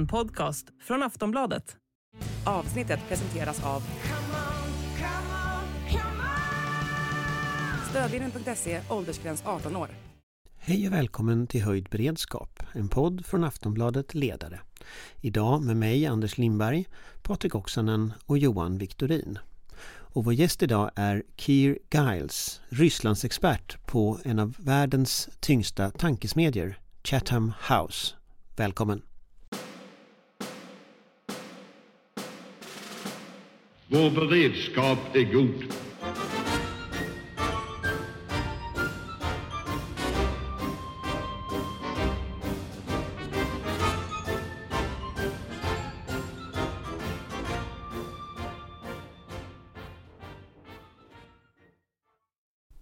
En podcast från Aftonbladet. Avsnittet presenteras av Stödlinjen.se, åldersgräns 18 år. Hej och välkommen till Höjd beredskap, en podd från Aftonbladet Ledare. Idag med mig Anders Lindberg, Patrik Oksanen och Johan Viktorin. Och vår gäst idag är Keir Giles, Rysslandsexpert på en av världens tyngsta tankesmedjor, Chatham House. Välkommen! Vår beredskap är god.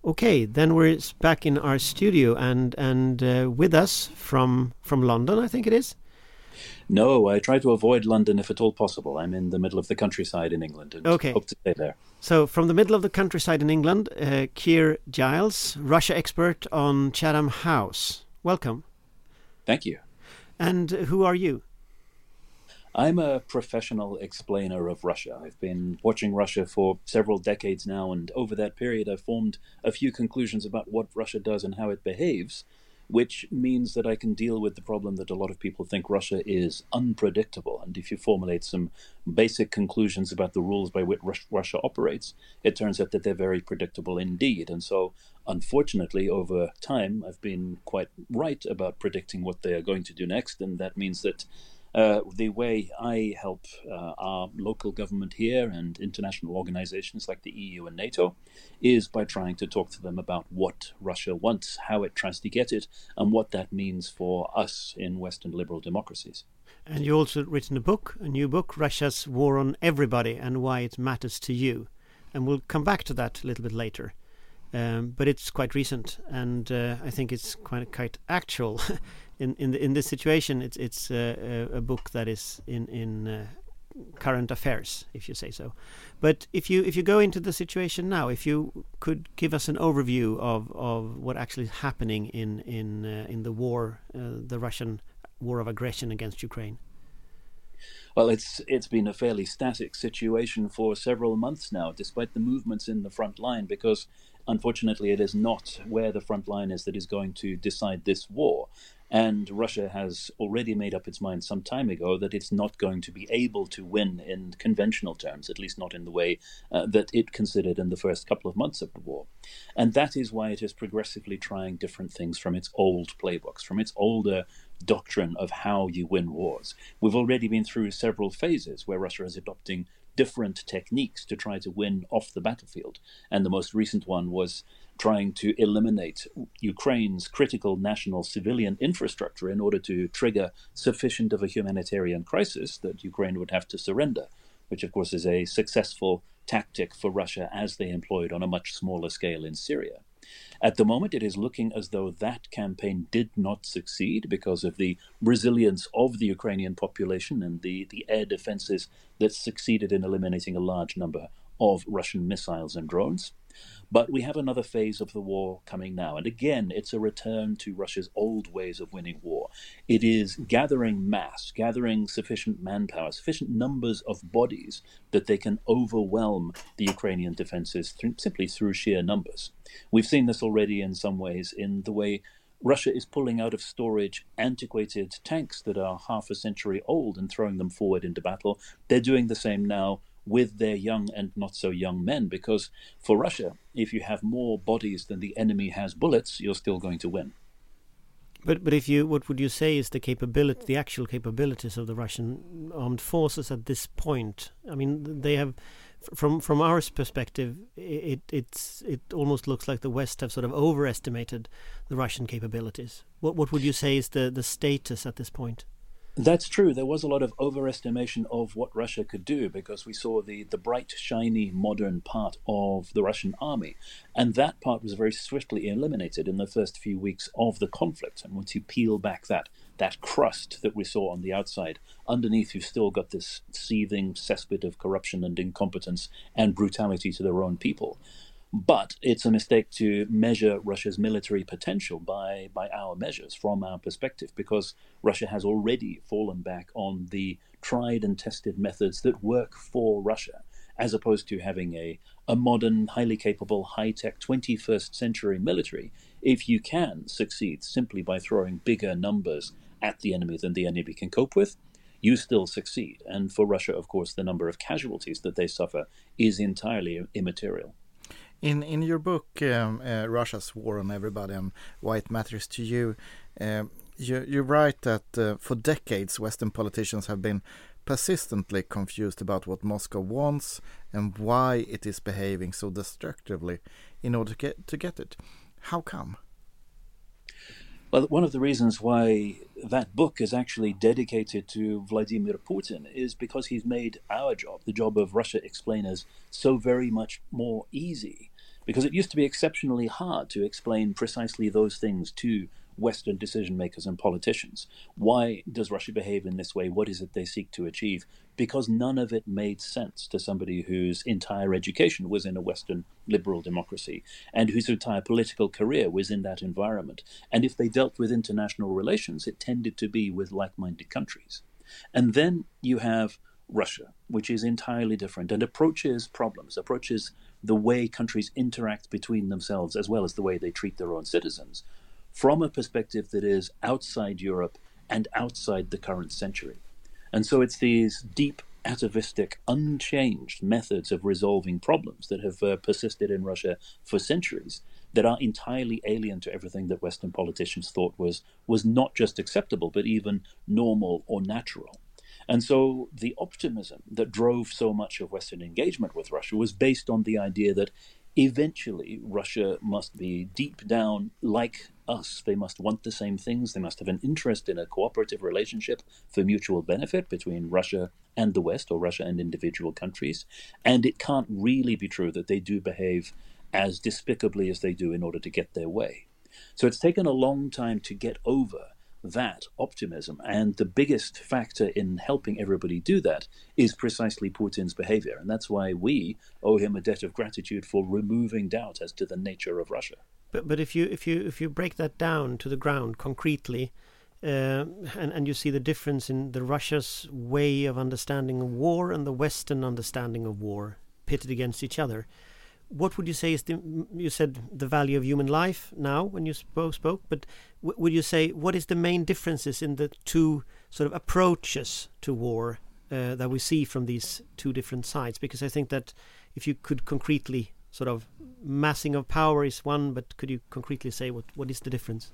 Okay, then we're back in our studio and and uh, with us from from London, I think it is. No, I try to avoid London if at all possible. I'm in the middle of the countryside in England and Okay. hope to stay there. So, from the middle of the countryside in England, uh, Keir Giles, Russia expert on Chatham House. Welcome. Thank you. And who are you? I'm a professional explainer of Russia. I've been watching Russia for several decades now, and over that period, I've formed a few conclusions about what Russia does and how it behaves, which means that I can deal with the problem that a lot of people think Russia is unpredictable. And if you formulate some basic conclusions about the rules by which Russia operates, it turns out that they're very predictable indeed. And so, unfortunately, over time, I've been quite right about predicting what they are going to do next, and that means that uh, the way I help uh, our local government here and international organizations like the EU and NATO is by trying to talk to them about what Russia wants, how it tries to get it, and what that means for us in Western liberal democracies. And you also written a book, a new book, Russia's War on Everybody and Why It Matters to You. And we'll come back to that a little bit later. Um, but it's quite recent, and uh, I think it's quite quite actual. in in the, in this situation, it's it's uh, a, a book that is in in uh, current affairs, if you say so. But if you if you go into the situation now, if you could give us an overview of, of what actually is happening in in uh, in the war, uh, the Russian war of aggression against Ukraine. Well, it's it's been a fairly static situation for several months now, despite the movements in the front line, because unfortunately it is not where the front line is that is going to decide this war. And Russia has already made up its mind some time ago that it's not going to be able to win in conventional terms, at least not in the way uh, that it considered in the first couple of months of the war. And that is why it is progressively trying different things from its old playbooks, from its older doctrine of how you win wars. We've already been through several phases where Russia is adopting different techniques to try to win off the battlefield. And the most recent one was trying to eliminate Ukraine's critical national civilian infrastructure in order to trigger sufficient of a humanitarian crisis that Ukraine would have to surrender, which, of course, is a successful tactic for Russia as they employed on a much smaller scale in Syria. At the moment, it is looking as though that campaign did not succeed because of the resilience of the Ukrainian population and the, the air defenses that succeeded in eliminating a large number of Russian missiles and drones. But we have another phase of the war coming now. And again, it's a return to Russia's old ways of winning war. It is gathering mass, gathering sufficient manpower, sufficient numbers of bodies that they can overwhelm the Ukrainian defenses simply through sheer numbers. We've seen this already in some ways in the way Russia is pulling out of storage antiquated tanks that are half a century old and throwing them forward into battle. They're doing the same now with their young and not so young men because for Russia, if you have more bodies than the enemy has bullets, you're still going to win. But but if you what would you say is the capability, the actual capabilities of the Russian armed forces at this point? I mean, they have, from from our perspective, it it's it almost looks like the West have sort of overestimated the Russian capabilities. What what would you say is the the status at this point? That's true. There was a lot of overestimation of what Russia could do because we saw the, the bright, shiny, modern part of the Russian army. And that part was very swiftly eliminated in the first few weeks of the conflict. And once you peel back that, that crust that we saw on the outside, underneath you've still got this seething cesspit of corruption and incompetence and brutality to their own people. But it's a mistake to measure Russia's military potential by, by our measures from our perspective, because Russia has already fallen back on the tried and tested methods that work for Russia, as opposed to having a, a modern, highly capable, high tech 21st century military. If you can succeed simply by throwing bigger numbers at the enemy than the enemy can cope with, you still succeed. And for Russia, of course, the number of casualties that they suffer is entirely immaterial. In in your book, um, uh, Russia's War on Everybody and Why It Matters to You, uh, you, you write that uh, for decades Western politicians have been persistently confused about what Moscow wants and why it is behaving so destructively in order to get to get it. How come? Well, one of the reasons why that book is actually dedicated to Vladimir Putin is because he's made our job, the job of Russia explainers, so very much more easy. Because it used to be exceptionally hard to explain precisely those things to Western decision makers and politicians. Why does Russia behave in this way? What is it they seek to achieve? Because none of it made sense to somebody whose entire education was in a Western liberal democracy and whose entire political career was in that environment. And if they dealt with international relations, it tended to be with like minded countries. And then you have Russia, which is entirely different and approaches problems, approaches the way countries interact between themselves as well as the way they treat their own citizens from a perspective that is outside Europe and outside the current century. And so it's these deep atavistic, unchanged methods of resolving problems that have uh, persisted in Russia for centuries that are entirely alien to everything that Western politicians thought was was not just acceptable, but even normal or natural. And so the optimism that drove so much of Western engagement with Russia was based on the idea that eventually Russia must be deep down like us. They must want the same things. They must have an interest in a cooperative relationship for mutual benefit between Russia and the West or Russia and individual countries. And it can't really be true that they do behave as despicably as they do in order to get their way. So it's taken a long time to get over that optimism. And the biggest factor in helping everybody do that is precisely Putin's behavior. And that's why we owe him a debt of gratitude for removing doubt as to the nature of Russia. But but if you if you if you break that down to the ground concretely, uh, and and you see the difference in the Russia's way of understanding war and the Western understanding of war pitted against each other, what would you say is the you said the value of human life now when you spoke spoke but would you say what is the main differences in the two sort of approaches to war uh, that we see from these two different sides? Because i think that if you could concretely sort of massing of power is one but could you concretely say what what is the difference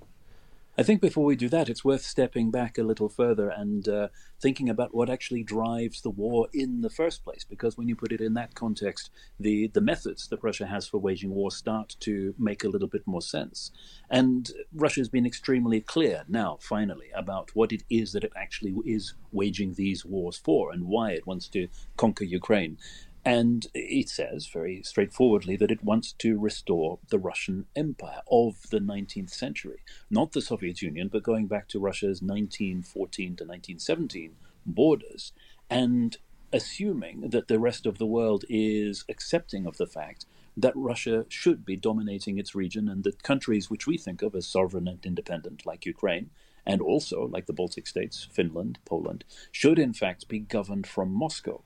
I think before we do that, it's worth stepping back a little further and uh, thinking about what actually drives the war in the first place. Because when you put it in that context, the, the methods that Russia has for waging war start to make a little bit more sense. And Russia's been extremely clear now, finally, about what it is that it actually is waging these wars for and why it wants to conquer Ukraine. And it says very straightforwardly that it wants to restore the Russian Empire of the 19th century, not the Soviet Union, but going back to Russia's 1914 to 1917 borders, and assuming that the rest of the world is accepting of the fact that Russia should be dominating its region and that countries which we think of as sovereign and independent, like Ukraine, and also like the Baltic states, Finland, Poland, should in fact be governed from Moscow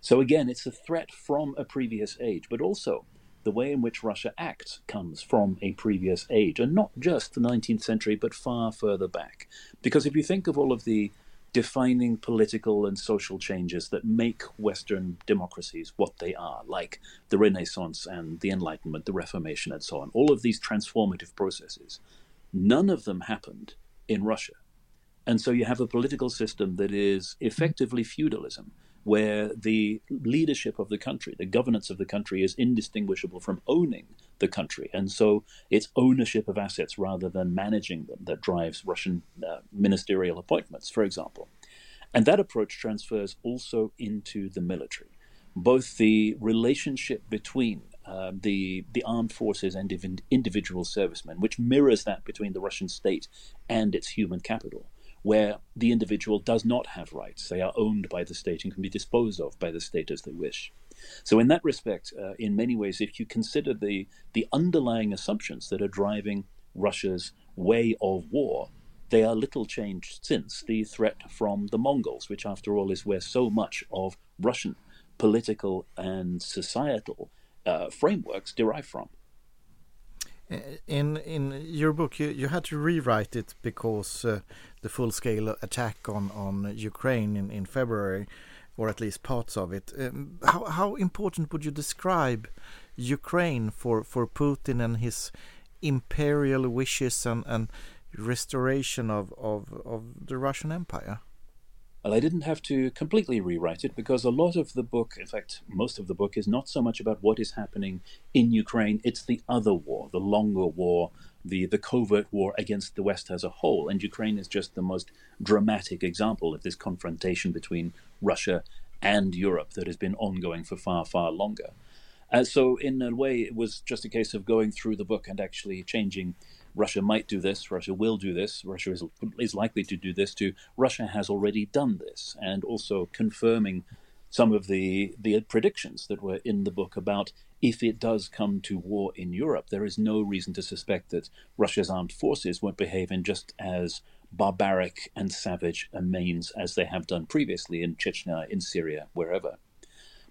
so again, it's a threat from a previous age, but also the way in which Russia acts comes from a previous age, and not just the 19th century, but far further back. Because if you think of all of the defining political and social changes that make Western democracies what they are, like the Renaissance and the Enlightenment, the Reformation, and so on, all of these transformative processes, none of them happened in Russia. And so you have a political system that is effectively feudalism where the leadership of the country, the governance of the country, is indistinguishable from owning the country. And so it's ownership of assets rather than managing them that drives Russian uh, ministerial appointments, for example. And that approach transfers also into the military. Both the relationship between uh, the the armed forces and individual servicemen, which mirrors that between the Russian state and its human capital, where the individual does not have rights. They are owned by the state and can be disposed of by the state as they wish. So, in that respect, uh, in many ways, if you consider the, the underlying assumptions that are driving Russia's way of war, they are little changed since the threat from the Mongols, which, after all, is where so much of Russian political and societal uh, frameworks derive from. In in your book, you, you had to rewrite it because uh, the full scale attack on, on Ukraine in, in February, or at least parts of it. Um, how how important would you describe Ukraine for, for Putin and his imperial wishes and, and restoration of, of, of the Russian Empire? Well, I didn't have to completely rewrite it because a lot of the book, in fact, most of the book, is not so much about what is happening in Ukraine. It's the other war, the longer war, the, the covert war against the West as a whole. And Ukraine is just the most dramatic example of this confrontation between Russia and Europe that has been ongoing for far, far longer. Uh, so, in a way, it was just a case of going through the book and actually changing Russia might do this, Russia will do this, Russia is, is likely to do this, to Russia has already done this, and also confirming some of the, the predictions that were in the book about if it does come to war in Europe, there is no reason to suspect that Russia's armed forces won't behave in just as barbaric and savage a means as they have done previously in Chechnya, in Syria, wherever.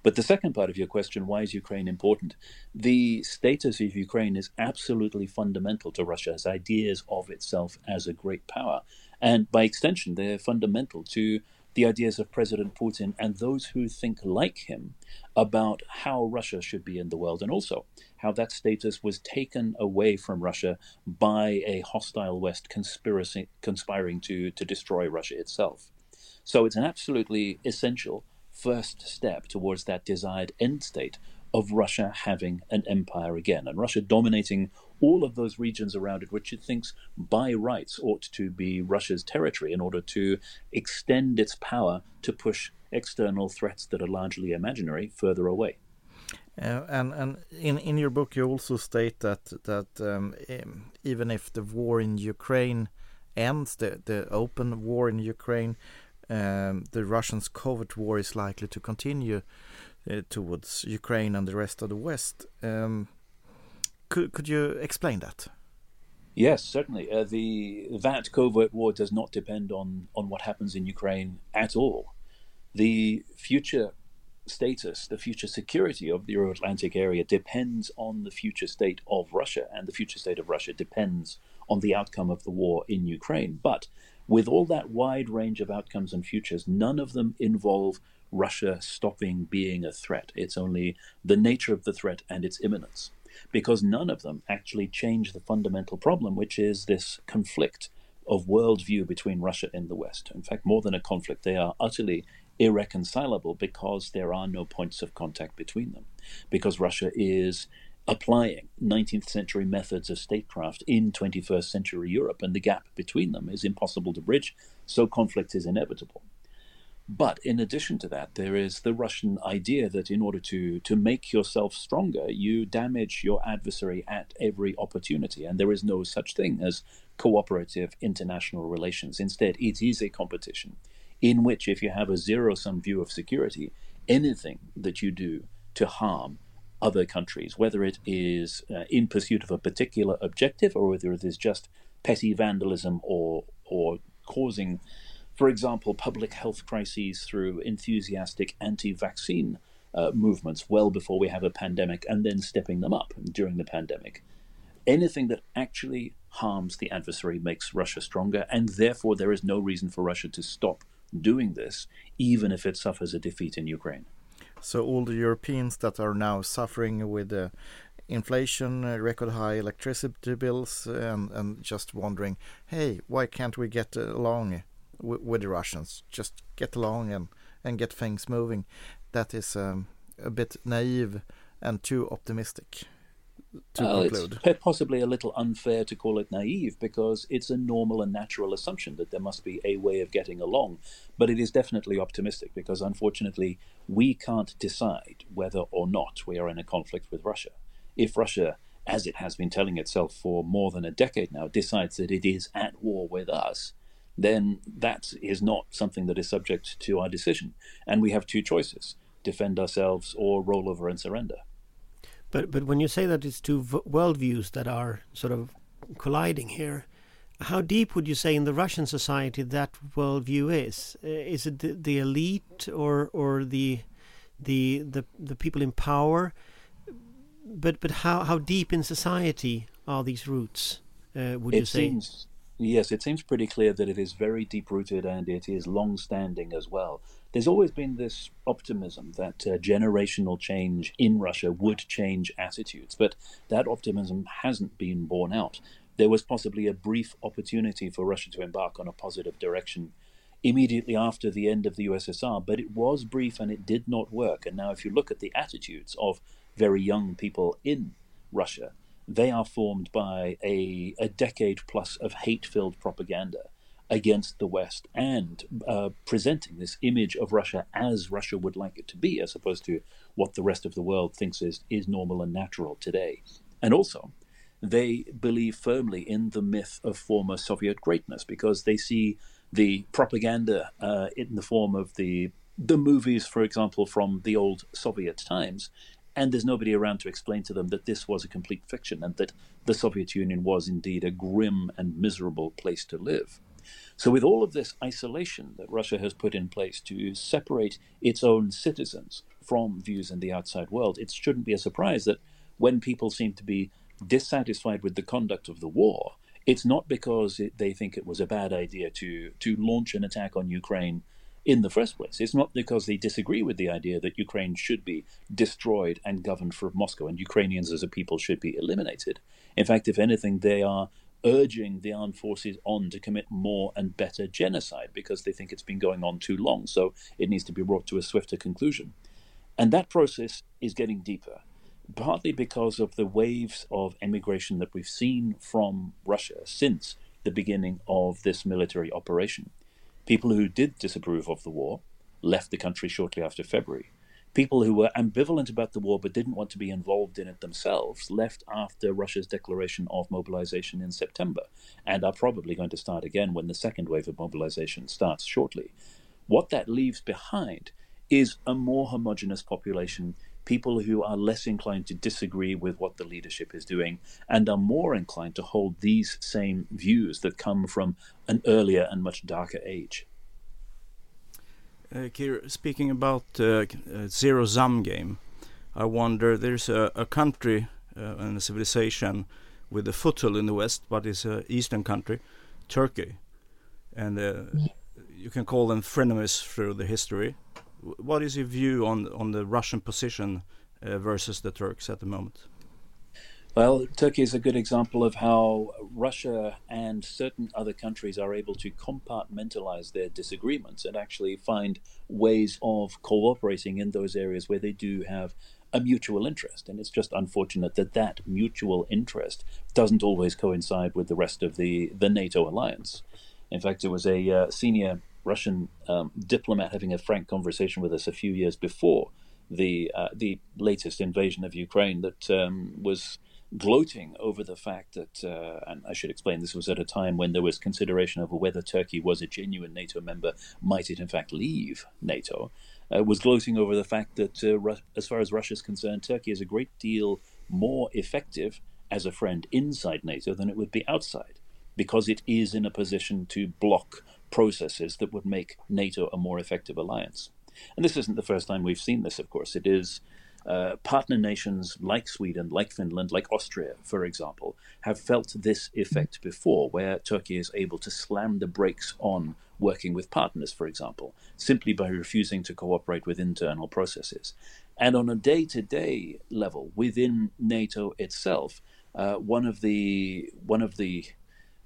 But the second part of your question, why is Ukraine important? The status of Ukraine is absolutely fundamental to Russia's ideas of itself as a great power. And by extension, they're fundamental to the ideas of President Putin and those who think like him about how Russia should be in the world, and also how that status was taken away from Russia by a hostile West conspiracy, conspiring to, to destroy Russia itself. So it's an absolutely essential first step towards that desired end state of Russia having an empire again, and Russia dominating all of those regions around it, which it thinks by rights ought to be Russia's territory in order to extend its power to push external threats that are largely imaginary further away. Uh, and and in in your book you also state that that um, even if the war in Ukraine ends, the the open war in Ukraine, um, the Russians' covert war is likely to continue uh, towards Ukraine and the rest of the West. Um, could could you explain that? Yes, certainly. Uh, the that covert war does not depend on on what happens in Ukraine at all. The future status, the future security of the Euro-Atlantic area depends on the future state of Russia, and the future state of Russia depends on the outcome of the war in Ukraine. But with all that wide range of outcomes and futures, none of them involve Russia stopping being a threat. It's only the nature of the threat and its imminence. Because none of them actually change the fundamental problem, which is this conflict of worldview between Russia and the West. In fact, more than a conflict, they are utterly irreconcilable because there are no points of contact between them. Because Russia is applying 19th century methods of statecraft in 21st century Europe, and the gap between them is impossible to bridge, so conflict is inevitable. But in addition to that, there is the Russian idea that in order to, to make yourself stronger, you damage your adversary at every opportunity. And there is no such thing as cooperative international relations. Instead, it is a competition in which, if you have a zero sum view of security, anything that you do to harm other countries, whether it is uh, in pursuit of a particular objective or whether it is just petty vandalism or or causing, for example, public health crises through enthusiastic anti-vaccine uh, movements well before we have a pandemic, and then stepping them up during the pandemic. Anything that actually harms the adversary makes Russia stronger, and therefore there is no reason for Russia to stop doing this, even if it suffers a defeat in Ukraine. So all the Europeans that are now suffering with uh, inflation, uh, record high electricity bills, and, and just wondering, hey, why can't we get along with the Russians? Just get along and, and get things moving. That is um, a bit naive and too optimistic to well, conclude. It's possibly a little unfair to call it naive because it's a normal and natural assumption that there must be a way of getting along. But it is definitely optimistic because unfortunately we can't decide whether or not we are in a conflict with Russia. If Russia, as it has been telling itself for more than a decade now, decides that it is at war with us, then that is not something that is subject to our decision. And we have two choices. defend ourselves or roll over and surrender. But but when you say that it's two worldviews that are sort of colliding here, how deep would you say in the Russian society that worldview is? Uh, is it the, the elite or or the the the the people in power? But but how how deep in society are these roots? Uh, would it you say? Seems, yes, it seems pretty clear that it is very deep rooted and it is long standing as well. There's always been this optimism that uh, generational change in Russia would change attitudes, but that optimism hasn't been borne out. There was possibly a brief opportunity for Russia to embark on a positive direction immediately after the end of the USSR, but it was brief and it did not work. And now, if you look at the attitudes of very young people in Russia, they are formed by a, a decade plus of hate filled propaganda against the West and uh, presenting this image of Russia as Russia would like it to be, as opposed to what the rest of the world thinks is, is normal and natural today. And also, they believe firmly in the myth of former Soviet greatness because they see the propaganda uh, in the form of the the movies, for example, from the old Soviet times, and there's nobody around to explain to them that this was a complete fiction and that the Soviet Union was indeed a grim and miserable place to live. So, with all of this isolation that Russia has put in place to separate its own citizens from views in the outside world, it shouldn't be a surprise that when people seem to be dissatisfied with the conduct of the war, it's not because it, they think it was a bad idea to to launch an attack on Ukraine in the first place. It's not because they disagree with the idea that Ukraine should be destroyed and governed from Moscow and Ukrainians as a people should be eliminated. In fact, if anything, they are urging the armed forces on to commit more and better genocide because they think it's been going on too long. So it needs to be brought to a swifter conclusion. And that process is getting deeper, partly because of the waves of emigration that we've seen from Russia since the beginning of this military operation. People who did disapprove of the war left the country shortly after February. People who were ambivalent about the war but didn't want to be involved in it themselves left after Russia's declaration of mobilization in September and are probably going to start again when the second wave of mobilization starts shortly. What that leaves behind is a more homogenous population people who are less inclined to disagree with what the leadership is doing and are more inclined to hold these same views that come from an earlier and much darker age. Uh, Keir, speaking about uh, zero sum game, I wonder there's a, a country uh, and a civilization with a foothold in the west, but it's an eastern country, Turkey, and uh, you can call them frenemies through the history. What is your view on on the Russian position uh, versus the Turks at the moment? Well, Turkey is a good example of how Russia and certain other countries are able to compartmentalize their disagreements and actually find ways of cooperating in those areas where they do have a mutual interest. And it's just unfortunate that that mutual interest doesn't always coincide with the rest of the, the NATO alliance. In fact, it was a uh, senior Russian um, diplomat having a frank conversation with us a few years before the uh, the latest invasion of Ukraine that um, was gloating over the fact that, uh, and I should explain, this was at a time when there was consideration over whether Turkey was a genuine NATO member, might it in fact leave NATO, uh, was gloating over the fact that, uh, as far as Russia is concerned, Turkey is a great deal more effective as a friend inside NATO than it would be outside, because it is in a position to block processes that would make NATO a more effective alliance. And this isn't the first time we've seen this, of course. It is uh, partner nations like Sweden, like Finland, like Austria, for example, have felt this effect before, where Turkey is able to slam the brakes on working with partners, for example, simply by refusing to cooperate with internal processes. And on a day to day level within NATO itself, uh, one of the one of the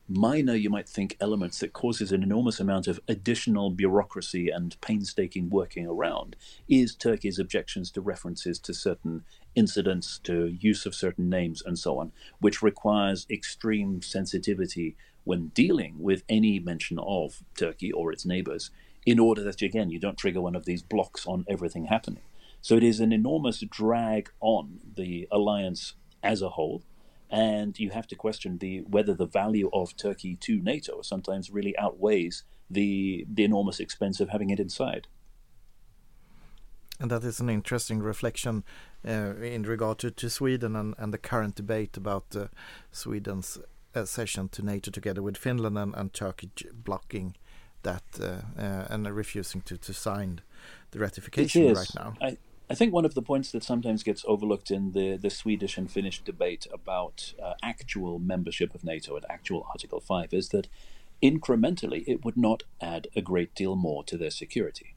minor, you might think, elements that causes an enormous amount of additional bureaucracy and painstaking working around is Turkey's objections to references to certain incidents, to use of certain names, and so on, which requires extreme sensitivity when dealing with any mention of Turkey or its neighbors, in order that, again, you don't trigger one of these blocks on everything happening. So it is an enormous drag on the alliance as a whole and you have to question the whether the value of Turkey to NATO sometimes really outweighs the the enormous expense of having it inside. And that is an interesting reflection uh, in regard to, to Sweden and, and the current debate about uh, Sweden's accession to NATO together with Finland and, and Turkey blocking that uh, uh, and refusing to, to sign the ratification right now. I, I think one of the points that sometimes gets overlooked in the, the Swedish and Finnish debate about uh, actual membership of NATO and actual Article 5 is that incrementally it would not add a great deal more to their security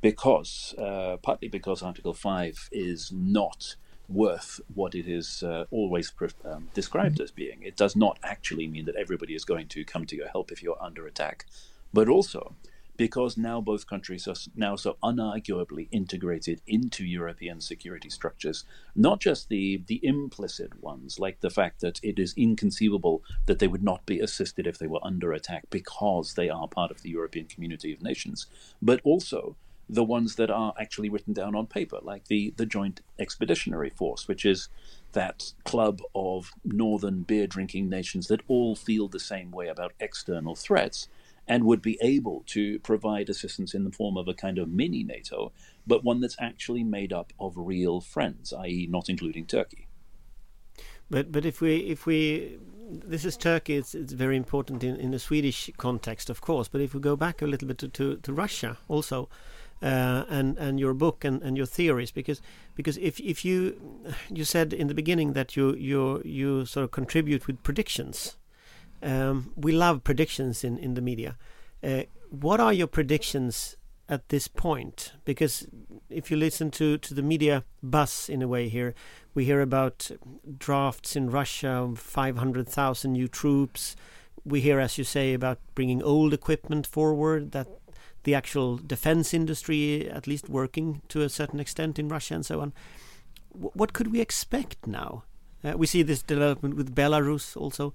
because uh, partly because Article Five is not worth what it is uh, always um, described as being. It does not actually mean that everybody is going to come to your help if you're under attack, but also because now both countries are now so unarguably integrated into European security structures, not just the, the implicit ones, like the fact that it is inconceivable that they would not be assisted if they were under attack because they are part of the European community of nations, but also the ones that are actually written down on paper, like the, the Joint Expeditionary Force, which is that club of northern beer drinking nations that all feel the same way about external threats and would be able to provide assistance in the form of a kind of mini NATO, but one that's actually made up of real friends, i.e., not including Turkey. But but if we if we this is Turkey, it's, it's very important in, in the Swedish context, of course. But if we go back a little bit to, to, to Russia also, uh, and and your book and, and your theories because because if if you you said in the beginning that you you you sort of contribute with predictions um, we love predictions in in the media uh, what are your predictions at this point because if you listen to to the media bus in a way here we hear about drafts in Russia of 500,000 new troops we hear as you say about bringing old equipment forward that the actual defense industry, at least working to a certain extent in Russia and so on. W what could we expect now? Uh, we see this development with Belarus also.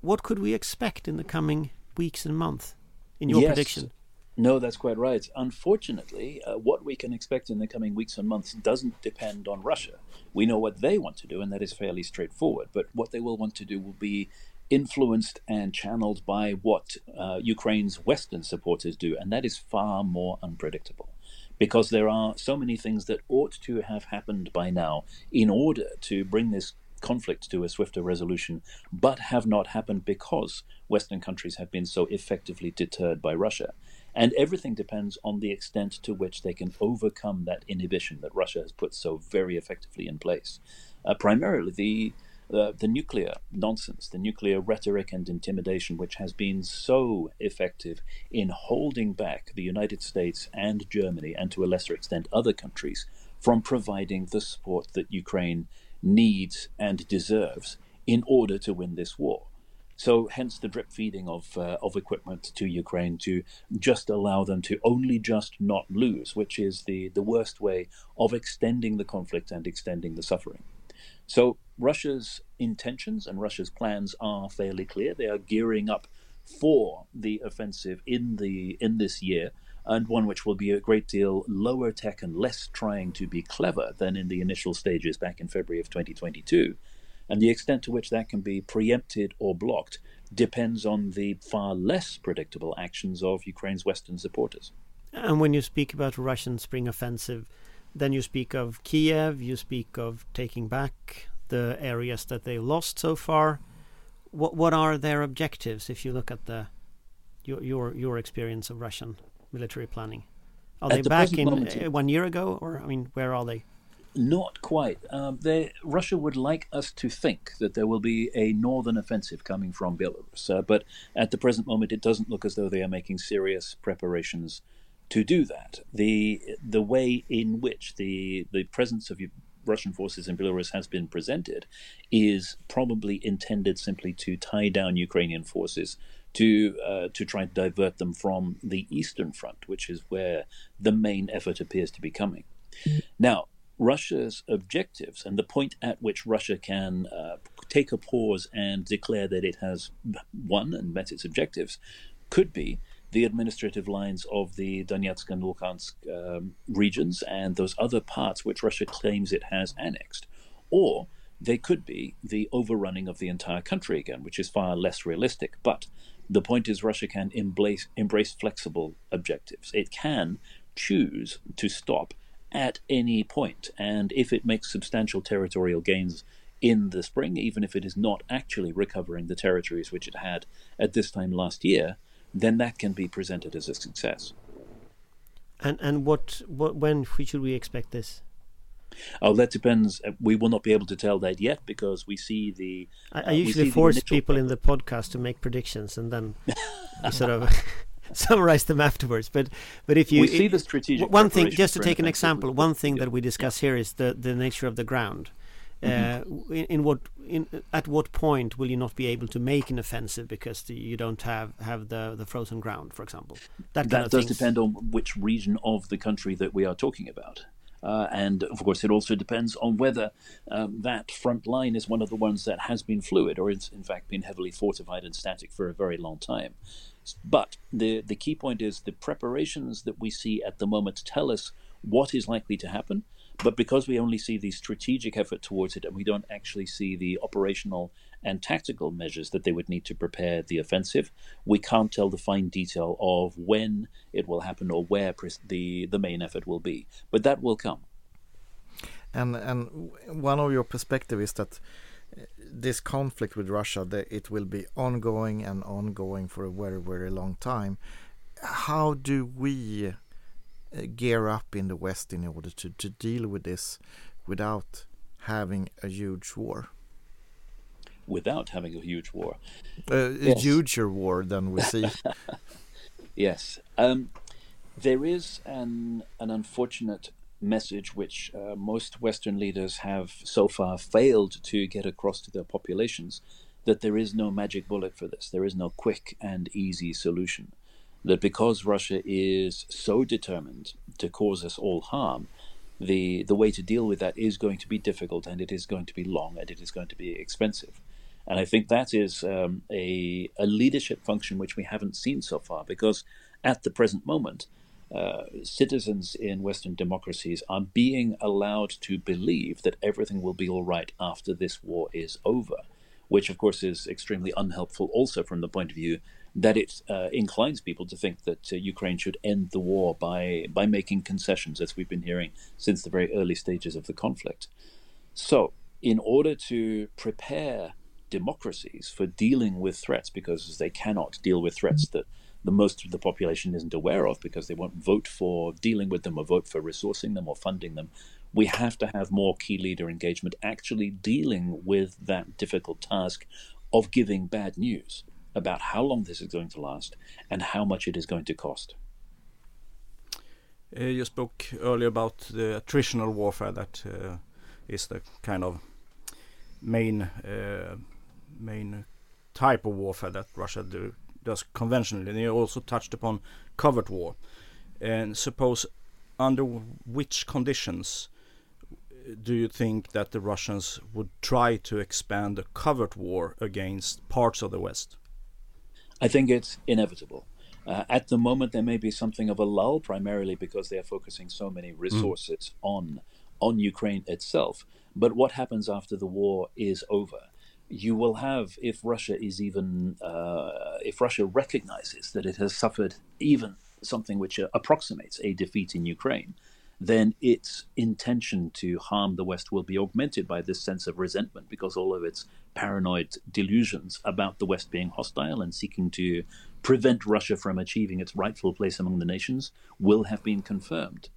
What could we expect in the coming weeks and months, in your yes. prediction? No, that's quite right. Unfortunately, uh, what we can expect in the coming weeks and months doesn't depend on Russia. We know what they want to do, and that is fairly straightforward. But what they will want to do will be influenced and channeled by what uh, Ukraine's Western supporters do, and that is far more unpredictable. Because there are so many things that ought to have happened by now in order to bring this conflict to a swifter resolution, but have not happened because Western countries have been so effectively deterred by Russia. And everything depends on the extent to which they can overcome that inhibition that Russia has put so very effectively in place. Uh, primarily, the uh, the nuclear nonsense, the nuclear rhetoric and intimidation, which has been so effective in holding back the United States and Germany, and to a lesser extent other countries, from providing the support that Ukraine needs and deserves in order to win this war. So, hence the drip feeding of uh, of equipment to Ukraine to just allow them to only just not lose, which is the the worst way of extending the conflict and extending the suffering. So Russia's intentions and Russia's plans are fairly clear. They are gearing up for the offensive in the in this year, and one which will be a great deal lower tech and less trying to be clever than in the initial stages back in February of 2022. And the extent to which that can be preempted or blocked depends on the far less predictable actions of Ukraine's Western supporters. And when you speak about Russian spring offensive, then you speak of Kiev, you speak of taking back the areas that they lost so far. What what are their objectives if you look at the your your your experience of Russian military planning? Are at they the back in moment, uh, one year ago, or I mean, where are they? Not quite. Um, they, Russia would like us to think that there will be a northern offensive coming from Belarus, uh, but at the present moment, it doesn't look as though they are making serious preparations to do that. The the way in which the the presence of Russian forces in Belarus has been presented is probably intended simply to tie down Ukrainian forces to uh, to try and divert them from the eastern front, which is where the main effort appears to be coming. Now, Russia's objectives and the point at which Russia can uh, take a pause and declare that it has won and met its objectives could be the administrative lines of the Donetsk and Luhansk um, regions and those other parts which Russia claims it has annexed. Or they could be the overrunning of the entire country again, which is far less realistic. But the point is, Russia can embrace, embrace flexible objectives. It can choose to stop at any. And if it makes substantial territorial gains in the spring, even if it is not actually recovering the territories which it had at this time last year, then that can be presented as a success. And and what what when should we expect this? Oh, that depends. Uh, we will not be able to tell that yet because we see the. I, I uh, usually force people in the podcast to make predictions and then sort of summarize them afterwards. But but if you we see the strategic one thing, just to take an example, one thing yeah. that we discuss here is the the nature of the ground. Mm-hmm. Uh, in, in, what in at what point will you not be able to make an offensive because the, you don't have have the the frozen ground, for example? That, that does things. depend on which region of the country that we are talking about. Uh, and of course, it also depends on whether um, that front line is one of the ones that has been fluid or it's in fact been heavily fortified and static for a very long time. But the, the key point is the preparations that we see at the moment tell us what is likely to happen. But because we only see the strategic effort towards it and we don't actually see the operational and tactical measures that they would need to prepare the offensive, we can't tell the fine detail of when it will happen or where the, the main effort will be. But that will come. And and one of your perspective is that uh, this conflict with Russia, that it will be ongoing and ongoing for a very very long time. How do we uh, gear up in the West in order to, to deal with this without having a huge war? Without having a huge war. Uh, yes. A huger war than we see. yes. Um, there is an, an unfortunate message which uh, most Western leaders have so far failed to get across to their populations that there is no magic bullet for this. There is no quick and easy solution that because Russia is so determined to cause us all harm, the the way to deal with that is going to be difficult and it is going to be long and it is going to be expensive. And I think that is um, a, a leadership function which we haven't seen so far because at the present moment, uh, citizens in Western democracies are being allowed to believe that everything will be all right after this war is over, which of course is extremely unhelpful also from the point of view that it uh, inclines people to think that uh, Ukraine should end the war by by making concessions, as we've been hearing since the very early stages of the conflict. So, in order to prepare democracies for dealing with threats, because they cannot deal with threats that the most of the population isn't aware of, because they won't vote for dealing with them or vote for resourcing them or funding them. We have to have more key leader engagement actually dealing with that difficult task of giving bad news about how long this is going to last and how much it is going to cost. Uh, you spoke earlier about the attritional warfare that uh, is the kind of main uh, main type of warfare that Russia do, does conventionally. And you also touched upon covert war. And suppose under which conditions do you think that the Russians would try to expand a covert war against parts of the West? I think it's inevitable. Uh, at the moment, there may be something of a lull, primarily because they are focusing so many hmm. resources mm. on on Ukraine itself. But what happens after the war is over? You will have, if Russia is even, uh, if Russia recognizes that it has suffered even something which uh, approximates a defeat in Ukraine, then its intention to harm the West will be augmented by this sense of resentment because all of its paranoid delusions about the West being hostile and seeking to prevent Russia from achieving its rightful place among the nations will have been confirmed.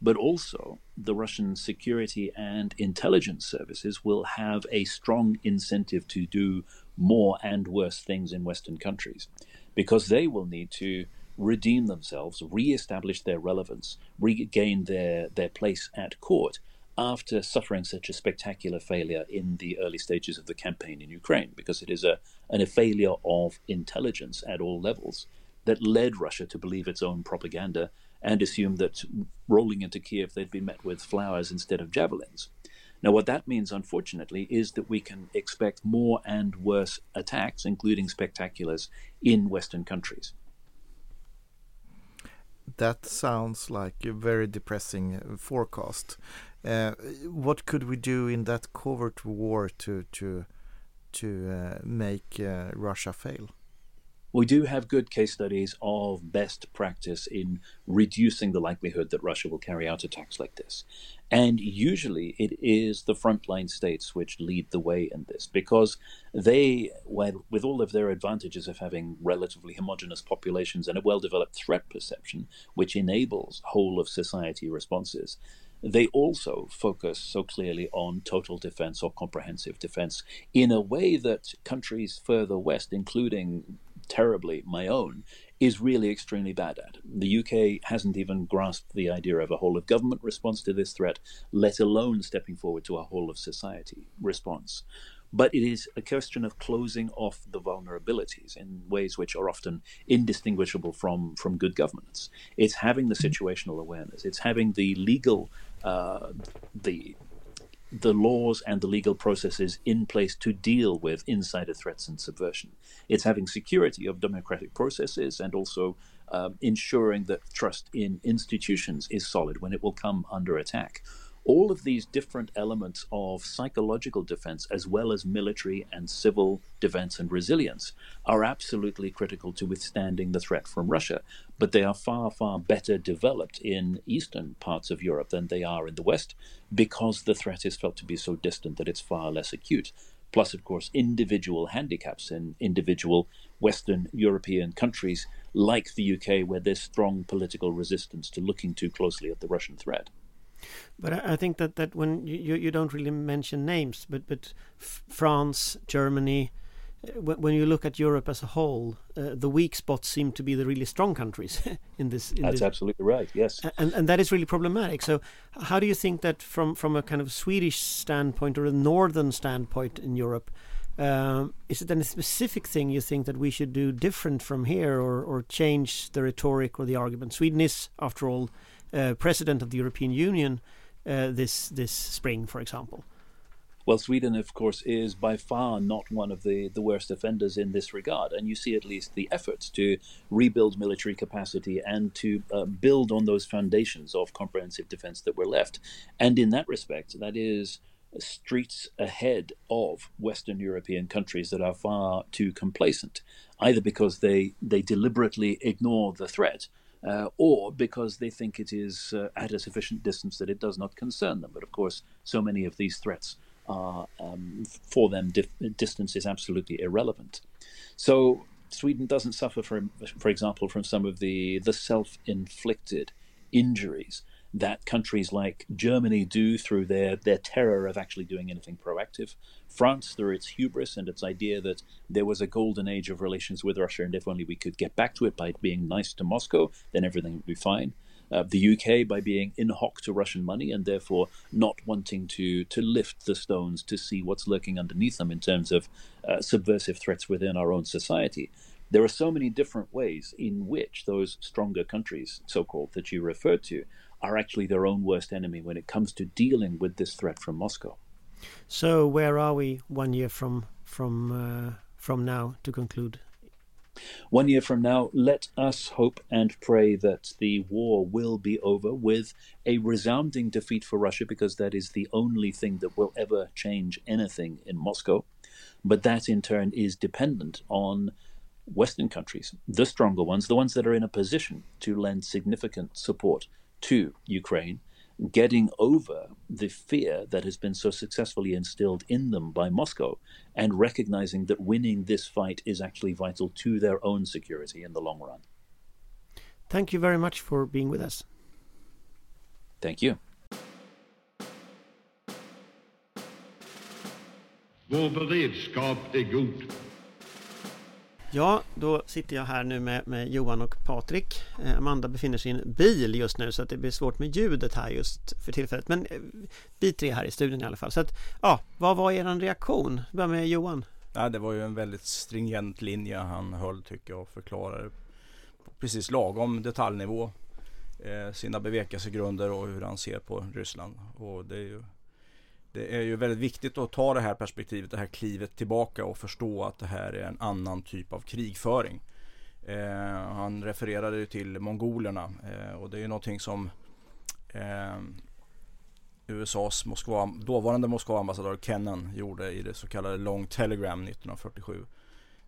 But also, the Russian security and intelligence services will have a strong incentive to do more and worse things in Western countries because they will need to redeem themselves, re-establish their relevance, regain their, their place at court after suffering such a spectacular failure in the early stages of the campaign in Ukraine, because it is a, an, a failure of intelligence at all levels that led Russia to believe its own propaganda and assume that rolling into Kiev they'd be met with flowers instead of javelins. Now, what that means, unfortunately, is that we can expect more and worse attacks, including spectaculars, in Western countries that sounds like a very depressing forecast. Uh, what could we do in that covert war to to to uh, make uh, Russia fail? We do have good case studies of best practice in reducing the likelihood that Russia will carry out attacks like this. And usually it is the frontline states which lead the way in this because they, with all of their advantages of having relatively homogenous populations and a well developed threat perception, which enables whole of society responses, they also focus so clearly on total defense or comprehensive defense in a way that countries further west, including terribly my own, is really extremely bad at. The UK hasn't even grasped the idea of a whole of government response to this threat, let alone stepping forward to a whole of society response. But it is a question of closing off the vulnerabilities in ways which are often indistinguishable from, from good governance. It's having the situational awareness, it's having the legal, uh, the the laws and the legal processes in place to deal with insider threats and subversion. It's having security of democratic processes and also um, ensuring that trust in institutions is solid when it will come under attack all of these different elements of psychological defense, as well as military and civil defense and resilience, are absolutely critical to withstanding the threat from Russia. But they are far, far better developed in eastern parts of Europe than they are in the West because the threat is felt to be so distant that it's far less acute. Plus, of course, individual handicaps in individual Western European countries like the UK, where there's strong political resistance to looking too closely at the Russian threat. But I think that, that when you, you don't really mention names, but but France, Germany, uh, when you look at Europe as a whole, uh, the weak spots seem to be the really strong countries in this. In That's this. absolutely right. Yes, and and that is really problematic. So, how do you think that from from a kind of Swedish standpoint or a northern standpoint in Europe? Um, is it any specific thing you think that we should do different from here, or or change the rhetoric or the argument? Sweden is, after all, uh, president of the European Union uh, this this spring, for example. Well, Sweden, of course, is by far not one of the, the worst offenders in this regard. And you see at least the efforts to rebuild military capacity and to uh, build on those foundations of comprehensive defense that were left. And in that respect, that is streets ahead of Western European countries that are far too complacent, either because they, they deliberately ignore the threat uh, or because they think it is uh, at a sufficient distance that it does not concern them. But of course, so many of these threats are, um, for them, dif- distance is absolutely irrelevant. So Sweden doesn't suffer from, for example, from some of the, the self-inflicted injuries that countries like Germany do through their, their terror of actually doing anything proactive. France, through its hubris and its idea that there was a golden age of relations with Russia, and if only we could get back to it by being nice to Moscow, then everything would be fine. Uh, the UK by being in hoc to Russian money and therefore not wanting to to lift the stones to see what's lurking underneath them in terms of uh, subversive threats within our own society. There are so many different ways in which those stronger countries, so called, that you referred to, are actually their own worst enemy when it comes to dealing with this threat from Moscow. So, where are we one year from from uh, from now to conclude? One year from now, let us hope and pray that the war will be over with a resounding defeat for Russia, because that is the only thing that will ever change anything in Moscow. But that in turn is dependent on Western countries, the stronger ones, the ones that are in a position to lend significant support to Ukraine, getting over the fear that has been so successfully instilled in them by Moscow, and recognizing that winning this fight is actually vital to their own security in the long run. Thank you very much for being with us. Thank you. Vår beredskap är god. Ja, då sitter jag här nu med, med Johan och Patrik. Eh, Amanda befinner sig i en bil just nu så att det blir svårt med ljudet här just för tillfället. Men eh, vi tre här i studion i alla fall. Så att, ja, vad var er reaktion? Vi börjar med Johan. Ja, det var ju en väldigt stringent linje han höll tycker jag och förklarade precis lagom detaljnivå eh, sina bevekelsegrunder och hur han ser på Ryssland. Och det är ju det är ju väldigt viktigt att ta det här perspektivet, det här klivet tillbaka och förstå att det här är en annan typ av krigföring. Eh, han refererade ju till mongolerna eh, och det är ju någonting som eh, USAs Moskva, dåvarande Moskva-ambassadör Kennan gjorde i det så kallade Long Telegram 1947.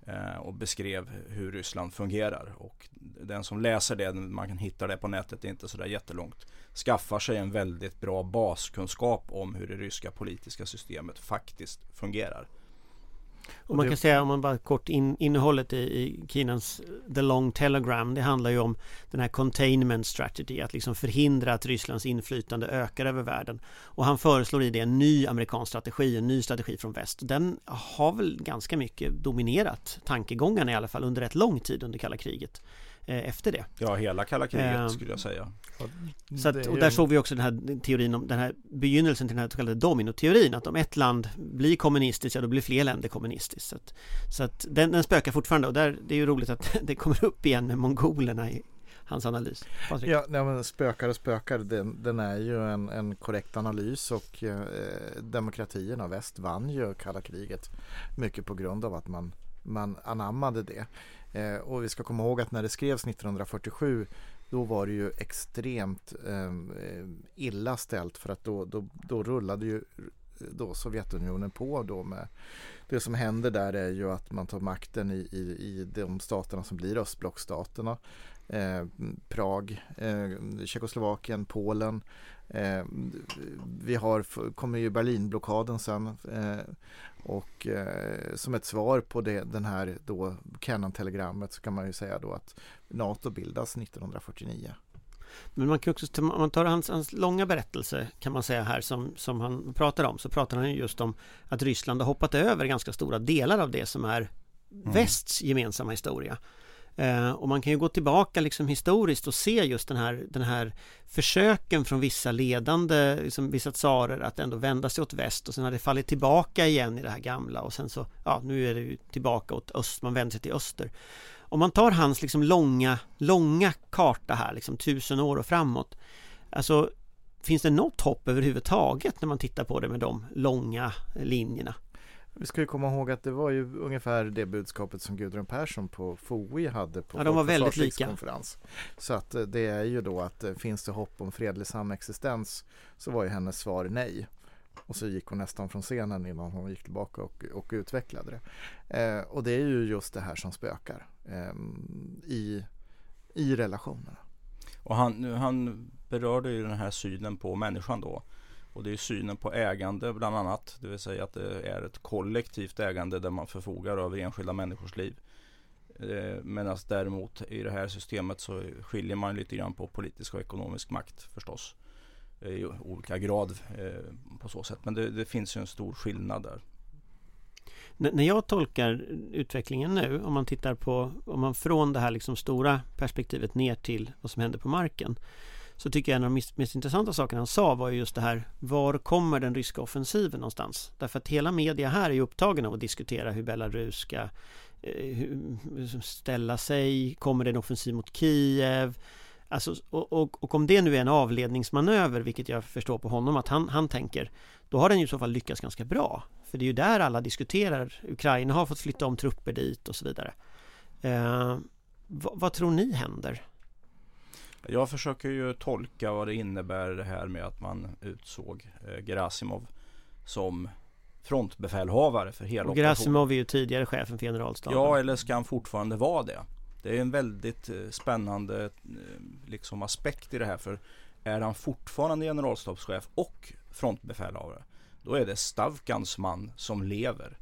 Eh, och beskrev hur Ryssland fungerar. Och den som läser det, man kan hitta det på nätet, det är inte sådär jättelångt, skaffar sig en väldigt bra baskunskap om hur det ryska politiska systemet faktiskt fungerar. Och man kan säga om man bara kort in, innehållet i, i Kinans The Long Telegram Det handlar ju om den här containment strategy Att liksom förhindra att Rysslands inflytande ökar över världen. Och han föreslår i det en ny amerikansk strategi En ny strategi från väst. Den har väl ganska mycket dominerat tankegångarna i alla fall under rätt lång tid under kalla kriget efter det. Ja, hela kalla kriget um, skulle jag säga. Så att, och där såg vi också den här teorin om den här begynnelsen till den här så kallade dominoteorin att om ett land blir kommunistiskt, ja då blir fler länder kommunistiskt. Så att, så att den, den spökar fortfarande och där, det är ju roligt att det kommer upp igen med mongolerna i hans analys. Patrik? Ja, nej, men spökar och spökar, den, den är ju en, en korrekt analys och eh, demokratierna väst vann ju kalla kriget mycket på grund av att man man anammade det. Eh, och vi ska komma ihåg att när det skrevs 1947 då var det ju extremt ehm, eh, illa ställt för att då, då, då rullade ju då Sovjetunionen på då med det som händer där är ju att man tar makten i, i, i de staterna som blir östblockstaterna. Eh, Prag, eh, Tjeckoslovakien, Polen. Eh, vi har, kommer ju Berlinblockaden sen eh, och eh, som ett svar på det, den här då Kennan-telegrammet så kan man ju säga då att NATO bildas 1949. Men man kan också, om man tar hans, hans långa berättelse kan man säga här som, som han pratar om så pratar han just om att Ryssland har hoppat över ganska stora delar av det som är mm. västs gemensamma historia. Eh, och man kan ju gå tillbaka liksom historiskt och se just den här, den här försöken från vissa ledande, liksom vissa tsarer att ändå vända sig åt väst och sen har det fallit tillbaka igen i det här gamla och sen så, ja nu är det ju tillbaka åt öst, man vänder sig till öster. Om man tar hans liksom långa, långa karta här, liksom tusen år och framåt, alltså finns det något hopp överhuvudtaget när man tittar på det med de långa linjerna? Vi ska ju komma ihåg att det var ju ungefär det budskapet som Gudrun Persson på FOI hade på ja, de var väldigt lika. konferens. Så att eh, det är ju då att eh, finns det hopp om fredlig samexistens så var ju hennes svar nej. Och så gick hon nästan från scenen innan hon gick tillbaka och, och utvecklade det. Eh, och det är ju just det här som spökar eh, i, i relationerna. Och han, han berörde ju den här synen på människan då. Och det är synen på ägande bland annat. Det vill säga att det är ett kollektivt ägande där man förfogar över enskilda människors liv. Eh, Medan däremot i det här systemet så skiljer man lite grann på politisk och ekonomisk makt förstås. Eh, I olika grad eh, på så sätt. Men det, det finns ju en stor skillnad där. När jag tolkar utvecklingen nu, om man tittar på, om man från det här liksom stora perspektivet ner till vad som händer på marken så tycker jag en av de mest, mest intressanta sakerna han sa var just det här Var kommer den ryska offensiven någonstans? Därför att hela media här är upptagen av att diskutera hur Belarus ska eh, ställa sig Kommer det en offensiv mot Kiev? Alltså, och, och, och, om det nu är en avledningsmanöver, vilket jag förstår på honom att han, han tänker Då har den ju i så fall lyckats ganska bra För det är ju där alla diskuterar Ukraina har fått flytta om trupper dit och så vidare eh, vad, vad tror ni händer? Jag försöker ju tolka vad det innebär det här med att man utsåg eh, Gerasimov som frontbefälhavare för hela operationen. Gerasimov är ju tidigare chefen för generalstaben. Ja, eller ska han fortfarande vara det? Det är en väldigt eh, spännande eh, liksom, aspekt i det här. För är han fortfarande generalstabschef och frontbefälhavare, då är det Stavkans man som lever.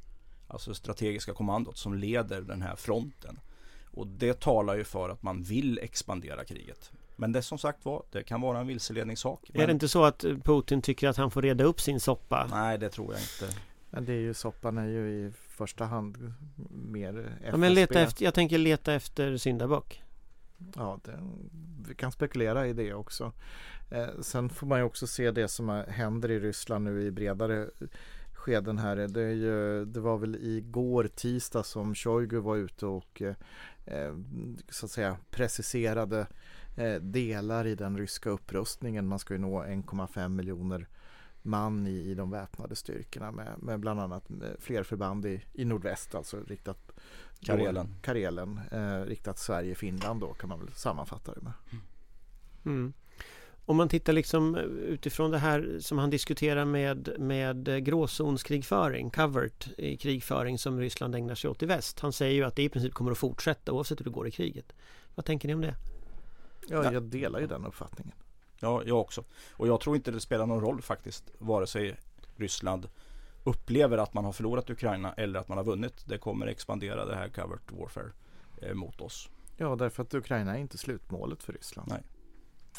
Alltså strategiska kommandot som leder den här fronten. Och det talar ju för att man vill expandera kriget. Men det som sagt var, det kan vara en vilseledningssak. Är det inte så att Putin tycker att han får reda upp sin soppa? Nej, det tror jag inte. Men det är ju soppan är ju i första hand mer FSB. Ja, men leta efter, jag tänker leta efter syndabock. Ja, det, vi kan spekulera i det också. Eh, sen får man ju också se det som händer i Ryssland nu i bredare skeden här. Det, är ju, det var väl igår tisdag som Shoigu var ute och eh, så att säga preciserade Eh, delar i den ryska upprustningen. Man ska ju nå 1,5 miljoner man i, i de väpnade styrkorna med, med bland annat eh, fler förband i, i nordväst, alltså riktat Karelen, Karelen eh, riktat Sverige-Finland då kan man väl sammanfatta det med. Mm. Om man tittar liksom utifrån det här som han diskuterar med, med gråzonskrigföring, covert i krigföring som Ryssland ägnar sig åt i väst. Han säger ju att det i princip kommer att fortsätta oavsett hur det går i kriget. Vad tänker ni om det? Ja, jag delar ju den uppfattningen. Ja, jag också. Och jag tror inte det spelar någon roll faktiskt, vare sig Ryssland upplever att man har förlorat Ukraina eller att man har vunnit. Det kommer expandera det här covert warfare eh, mot oss. Ja, därför att Ukraina är inte slutmålet för Ryssland. Nej.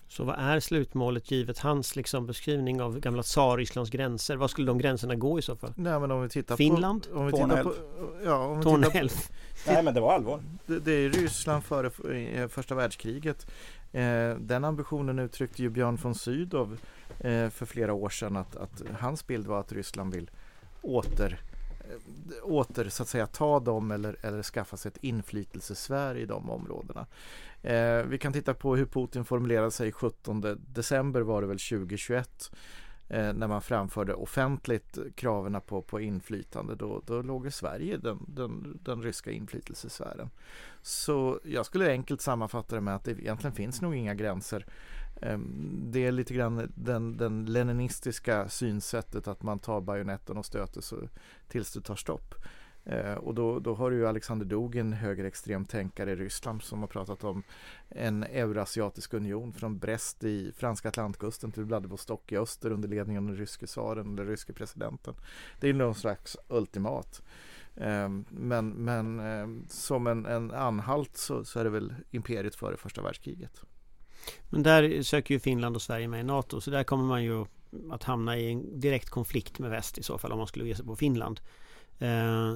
Så vad är slutmålet givet hans liksom beskrivning av gamla tsar-Rysslands gränser? Vad skulle de gränserna gå i så fall? Nej, men om vi tittar Finland? på... Om vi tittar på, ja, om vi Torne tittar på, älv? Nej men det var allvar. det, det är Ryssland före eh, första världskriget. Eh, den ambitionen uttryckte ju Björn von Sydow eh, för flera år sedan att, att hans bild var att Ryssland vill åter eh, åter så att säga ta dem eller, eller skaffa sig ett inflytelsesfär i de områdena. Eh, vi kan titta på hur Putin formulerade sig 17 december var det väl 2021 eh, när man framförde offentligt kraven på, på inflytande. Då, då låg i Sverige den, den, den ryska inflytelsesfären. Så jag skulle enkelt sammanfatta det med att det egentligen finns nog inga gränser. Ehm, det är lite grann den, den leninistiska synsättet att man tar bajonetten och stöter så, tills det tar stopp. Eh, och då, då har du ju Alexander Dugin, högerextrem tänkare i Ryssland som har pratat om en eurasiatisk union från Brest i franska atlantkusten till Vladivostok i öster under ledning av den ryske tsaren eller ryske presidenten. Det är någon slags ultimat. Ehm, Men, men ehm, som en, en anhalt så, så är det väl imperiet före första världskriget. Men där söker ju Finland och Sverige med i NATO så där kommer man ju att hamna i en direkt konflikt med väst i så fall om man skulle ge sig på Finland. Eh,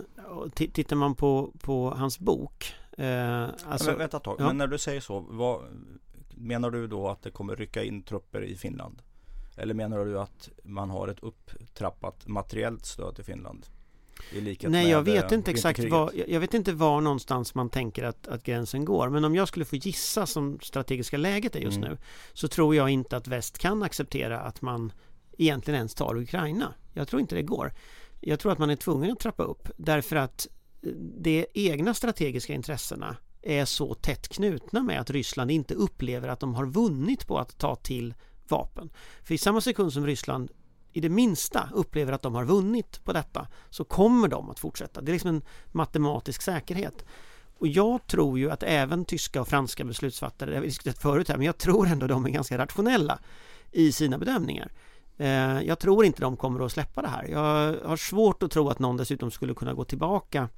tittar man på, på hans bok eh, alltså, men, vänta ett tag, ja. men när du säger så, vad, menar du då att det kommer rycka in trupper i Finland? Eller menar du att man har ett upptrappat materiellt stöd till Finland? Nej jag vet eh, inte exakt var, jag jag vet inte var någonstans man tänker att, att gränsen går Men om jag skulle få gissa som strategiska läget är just Mm. nu Så tror jag inte att väst kan acceptera att man egentligen ens tar Ukraina Jag tror inte det går Jag tror att man är tvungen att trappa upp därför att eh, de egna strategiska intressena är så tätt knutna med att Ryssland inte upplever att de har vunnit på att ta till vapen. För i samma sekund som Ryssland i det minsta upplever att de har vunnit på detta så kommer de att fortsätta. Det är liksom en matematisk säkerhet. Och jag tror ju att även tyska och franska beslutsfattare, det har vi diskuterat förut här, men jag tror ändå de är ganska rationella i sina bedömningar. Eh, jag tror inte de kommer att släppa det här. Jag har svårt att tro att någon dessutom skulle kunna gå tillbaka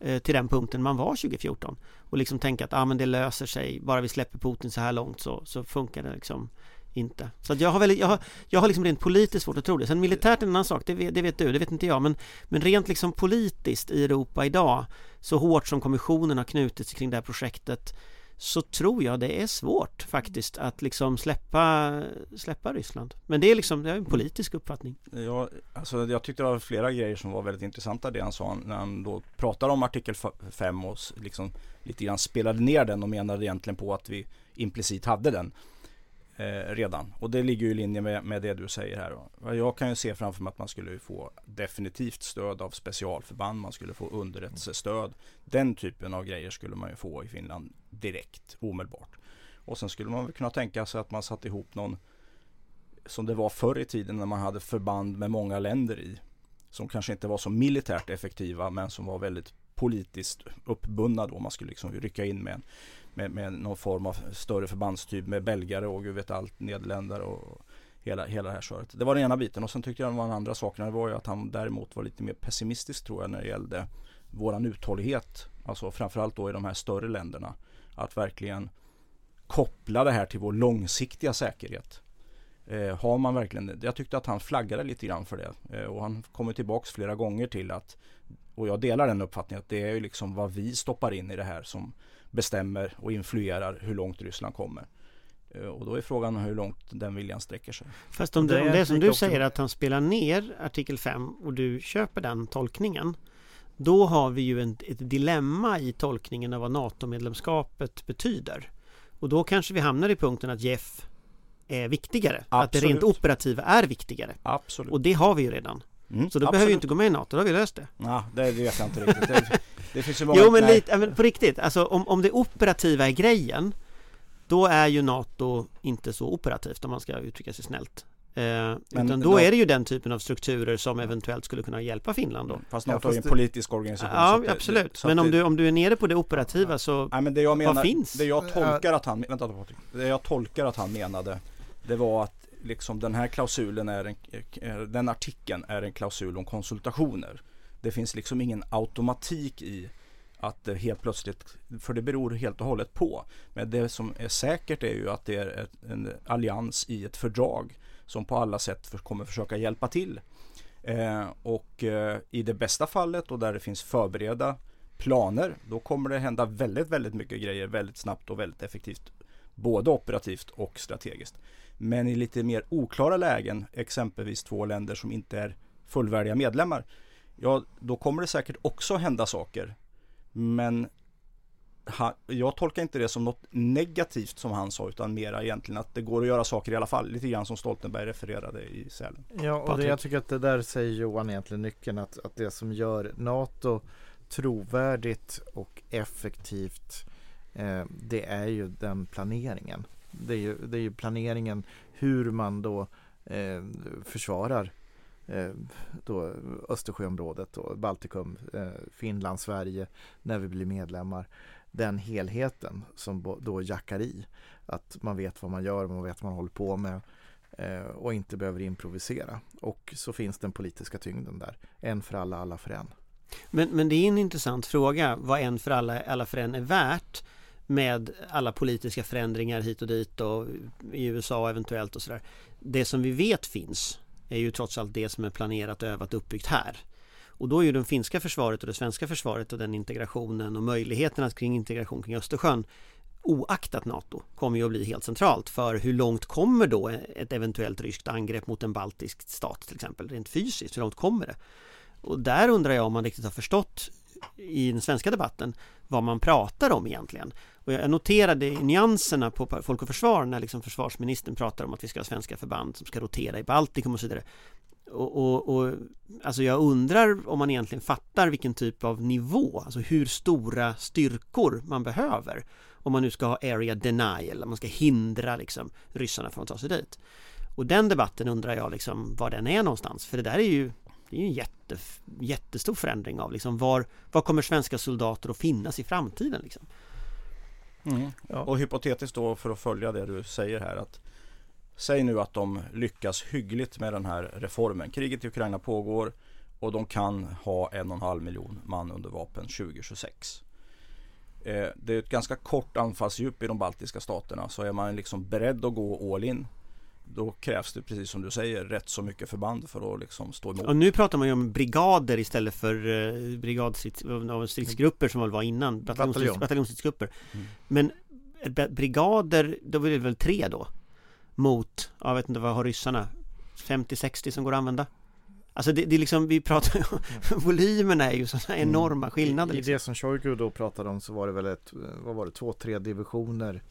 eh, till den punkten man var 2014 och liksom tänka att ah, men det löser sig, bara vi släpper Putin så här långt så, så funkar det liksom inte. Så att jag har, väldigt, jag, har, jag har liksom rent politiskt svårt att tro det. Sen militärt är en annan sak, det vet, det vet du, det vet inte jag. Men, men rent liksom politiskt i Europa idag, så hårt som kommissionen har knutits kring det här projektet, så tror jag det är svårt faktiskt att liksom släppa, släppa Ryssland. Men det är liksom, det är en politisk uppfattning. Ja, alltså jag tyckte det var flera grejer som var väldigt intressanta det han sa när han då pratade om artikel 5 och liksom lite grann spelade ner den och menade egentligen på att vi implicit hade den eh, redan. Och det ligger ju i linje med, med det du säger här. Jag kan ju se framför mig att man skulle få definitivt stöd av specialförband, man skulle få underrättelsestöd. Den typen av grejer skulle man ju få i Finland direkt, omedelbart. Och sen skulle man kunna tänka sig att man satte ihop någon som det var förr i tiden när man hade förband med många länder i. Som kanske inte var så militärt effektiva men som var väldigt politiskt uppbundna då. Man skulle liksom rycka in med, en med, med någon form av större förbandstyp med belgare och gud vet allt, nederländare och hela, hela det här köret. Det var den ena biten och sen tyckte jag den andra saken det var ju att han däremot var lite mer pessimistisk tror jag när det gällde våran uthållighet. Alltså framförallt då i de här större länderna. Att verkligen koppla det här till vår långsiktiga säkerhet. Eh, har man verkligen det? Jag tyckte att han flaggade lite grann för det. Eh, och han kommer tillbaks flera gånger till att, och jag delar den uppfattningen, att det är ju liksom vad vi stoppar in i det här som bestämmer och influerar hur långt Ryssland kommer. Eh, och då är frågan hur långt den viljan sträcker sig. Fast om Det om det är som du säger att han spelar ner artikel 5 och du köper den tolkningen Då har vi ju en, ett dilemma i tolkningen av vad NATO-medlemskapet betyder Och då kanske vi hamnar i punkten att Jeff är viktigare Att det rent Absolut. operativa är viktigare Absolut. Och det har vi ju redan Mm, Så då absolut. behöver vi inte gå med i NATO, då har vi löst det Ja, det, det vet jag inte riktigt. Det, det finns ju många... Jo men nej. lite, ja, men på riktigt, alltså om, om det operativa är grejen då är ju NATO inte så operativt om man ska uttrycka sig snällt. Eh, Men utan då då- är det ju den typen av strukturer som eventuellt skulle kunna hjälpa Finland då. Fast Ja, NATO är ju en det- politisk organisation. Ja, det- absolut. att Men om det- du, om du är nere på det operativa så Nej men det jag menar, finns? det jag tolkar att han, vänta Patrik. Det jag tolkar att han menade Det var att liksom den här klausulen är en, eh, den artikeln är en klausul om konsultationer. Det finns liksom ingen automatik i att det helt plötsligt, för det beror helt och hållet på. Men det som är säkert är ju att det är ett, en allians i ett fördrag som på alla sätt för, kommer försöka hjälpa till. Eh, och eh, i det bästa fallet och där det finns förberedda planer, då kommer det hända väldigt, väldigt mycket grejer väldigt snabbt och väldigt effektivt. Både operativt och strategiskt. Men i lite mer oklara lägen, exempelvis två länder som inte är fullvärdiga medlemmar, ja, då kommer det säkert också hända saker. Men ha, jag tolkar inte det som något negativt som han sa, utan mera egentligen att det går att göra saker i alla fall. Lite grann som Stoltenberg refererade i Sälen. Ja, och det, jag tycker att det där säger Johan egentligen nyckeln att, att det som gör NATO trovärdigt och effektivt eh, det är ju den planeringen. Det är ju, det är ju planeringen hur man då eh, försvarar eh, då Östersjöområdet och Baltikum, eh, Finland, Sverige när vi blir medlemmar. Den helheten som då jackar i. Att man vet vad man gör, man vet vad man håller på med eh, och inte behöver improvisera. Och så finns den politiska tyngden där. En för alla, alla för en. Men, men det är en intressant fråga vad en för alla, alla för en är värt med alla politiska förändringar hit och dit och i USA eventuellt och sådär. Det som vi vet finns är ju trots allt det som är planerat, övat, uppbyggt här. Och då är ju det finska försvaret och det svenska försvaret och den integrationen och möjligheterna kring integration kring Östersjön oaktat NATO kommer ju att bli helt centralt för hur långt kommer då ett eventuellt ryskt angrepp mot en baltisk stat till exempel rent fysiskt, hur långt kommer det? Och där undrar jag om man riktigt har förstått i den svenska debatten vad man pratar om egentligen. Och jag noterade i nyanserna på Folk och Försvar när liksom försvarsministern pratar om att vi ska ha svenska förband som ska rotera i Baltikum och så vidare. Och, och, och alltså jag undrar om man egentligen fattar vilken typ av nivå, alltså hur stora styrkor man behöver om man nu ska ha area denial, om man ska hindra liksom ryssarna från att ta sig dit. Och den debatten undrar jag liksom var den är någonstans, för det där är ju det är en jätte, jättestor förändring av liksom var, var kommer svenska soldater att finnas i framtiden liksom? Ja. Och hypotetiskt då för att följa det du säger här att Säg nu att de lyckas hyggligt med den här reformen. Kriget i Ukraina pågår och de kan ha en och en halv miljon man under vapen 2026. Eh, det är ett ganska kort anfallsdjup i de baltiska staterna så är man liksom beredd att gå all in då krävs det precis som du säger rätt så mycket förband för att liksom stå emot. Och nu pratar man ju om brigader istället för eh, brigadstrids, av stridsgrupper som väl var innan, bataljonsstrids, Bataljon. bataljonsstridsgrupper. Mm. Men brigader, då blir det väl tre då? Mot, jag vet inte vad har ryssarna? 50-60 som går att använda? Alltså det, det är liksom, vi pratar ju volymerna är ju sådana enorma skillnader I, I liksom. det som Shoigu då pratade om så var det väl ett, vad var det, två, tre divisioner.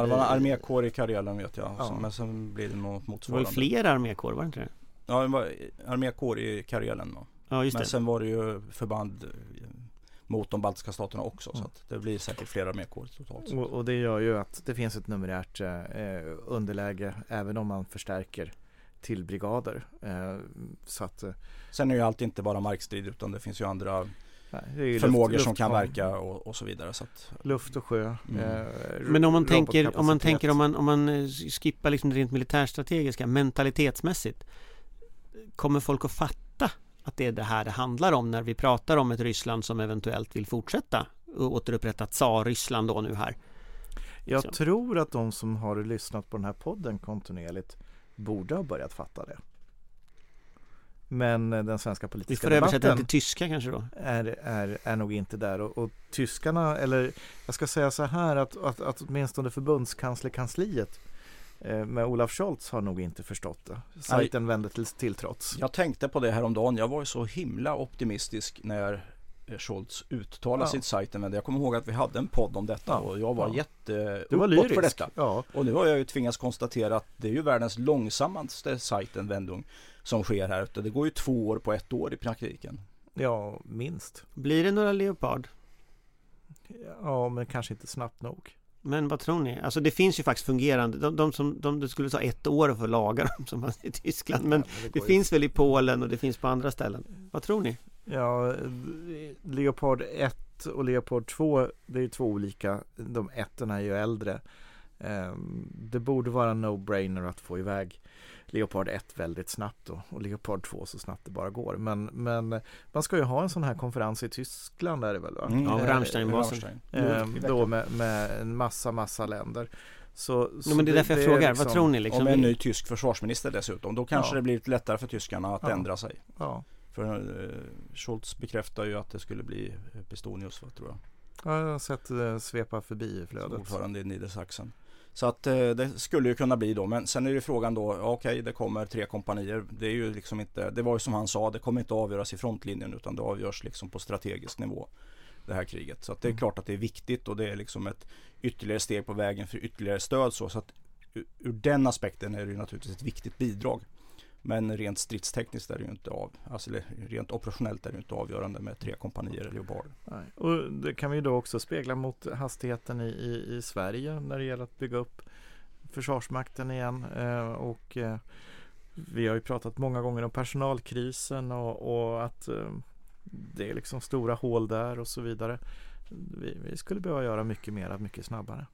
Ja, det var en armékår i Karelen vet jag. Ja. Men sen blir det något Det var motsvarande. väl fler armékår, var det inte det? Ja, det var armékår i Karelen. Då. Ja just Men det. sen var det ju förband eh, mot de baltiska staterna också. Så Mm. att det blir säkert fler armékår totalt. Och, och det gör ju att det finns ett numerärt eh, underläge även om man förstärker till brigader. Eh, så att eh, Sen är ju allt inte bara markstrid utan det finns ju andra nej, det är ju förmågor luft- som kan luft- verka och, och så vidare. Så att, Luft och sjö. Mm. Eh, Men om man tänker, om man tänker om man, om man eh, skippar liksom det rent militärstrategiska, mentalitetsmässigt Kommer folk att fatta att det är det här det handlar om när vi pratar om ett Ryssland som eventuellt vill fortsätta och återupprätta tsar-Ryssland då nu här? Jag Så. tror att de som har lyssnat på den här podden kontinuerligt borde ha börjat fatta det. Men eh, den svenska Vi politiska får översätta den debatten till tyska kanske då? är, är, är nog inte där. Och, och tyskarna, eller jag ska säga så här att, att, att åtminstone förbundskanslerkansliet eh, med Olaf Scholz har nog inte förstått det. Sajten vände till, till trots. jag tänkte på det här om dagen. Jag var ju så himla optimistisk när eh, Scholz uttalade Ja. sitt sajten. Men jag kommer ihåg att vi hade en podd om detta Ja. och jag var Ja. jätte Du var uppåt lyrisk. för detta. Ja, Och nu har jag ju tvingats konstatera att det är ju världens långsammaste sajtenvändning som sker här. Det går ju två år på ett år i praktiken. ja, minst. Blir det några Leopard? Ja, men kanske inte snabbt nog. Men vad tror ni? Alltså det finns ju faktiskt fungerande, de, de som, de, det skulle ta ett år att få laga dem som fanns i Tyskland Men Ja, men det ju- finns väl i Polen och det finns på andra ställen Vad tror ni? Ja, Leopard 1 och Leopard 2 det är ju två olika. De ettorna är ju äldre. Ehm, Det borde vara en no-brainer att få iväg Leopard 1 väldigt snabbt då, och Leopard 2 så snabbt det bara går. Men, men man ska ju ha en sån här konferens i Tyskland är det väl va? Mm. Ja, Eh, Rammstein-basen. Rammstein. I Då med, med en massa, massa länder. Så, No, men det är därför jag frågar, vad tror ni liksom? Och med en ny tysk försvarsminister dessutom. Då kanske Ja. det blir lite lättare för tyskarna att Ja. ändra sig. Ja, För eh, Scholz bekräftar ju att det skulle bli eh, Pistonius, va, tror jag. jag har sett det svepa förbi i flödet. Ordförande i Niedersachsen. Så att eh, det skulle ju kunna bli då. Men sen är ju frågan då, okej det kommer tre kompanier. Det är ju liksom inte, det var ju som han sa, det kommer inte avgöras i frontlinjen utan det avgörs liksom på strategisk nivå. Det här kriget. Så det är Mm. klart att det är viktigt och det är liksom ett ytterligare steg på vägen för ytterligare stöd. Så, så att ur, ur den aspekten är det ju naturligtvis ett viktigt bidrag. Men rent stridstekniskt är det ju inte av, alltså rent operationellt är det ju inte avgörande med tre kompanier Leoparder. Nej. Och det kan vi då också spegla mot hastigheten i, i, i Sverige när det gäller att bygga upp Försvarsmakten igen. Eh, och eh, vi har ju pratat många gånger om personalkrisen och, och att eh, det är liksom stora hål där och så vidare. Vi, vi skulle behöva göra mycket mer, mycket snabbare.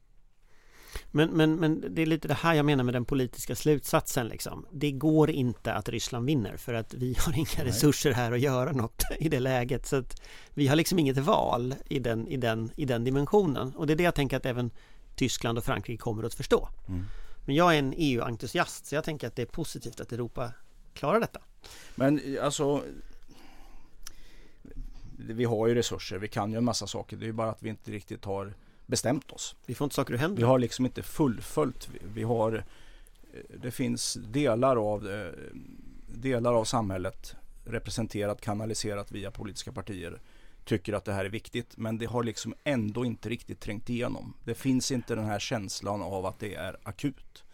Men, men, men det är lite det här jag menar med den politiska slutsatsen liksom. Det går inte att Ryssland vinner för att vi har inga Nej. resurser här att göra något i det läget. Så att vi har liksom inget val i den, i, den, i den dimensionen. Och det är det jag tänker att även Tyskland och Frankrike kommer att förstå. Mm. Men jag är en EU-entusiast så jag tänker att det är positivt att Europa klarar detta. Men alltså Vi har ju resurser, vi kan ju en massa saker. Det är ju bara att vi inte riktigt har bestämt oss. Vi får inte saker ur händerna. Vi har liksom inte fullföljt. Vi- Vi har eh, Det finns delar av eh, Delar av samhället representerat, kanaliserat via politiska partier tycker att det här är viktigt men det har liksom ändå inte riktigt trängt igenom. Det finns inte den här känslan av att det är akut.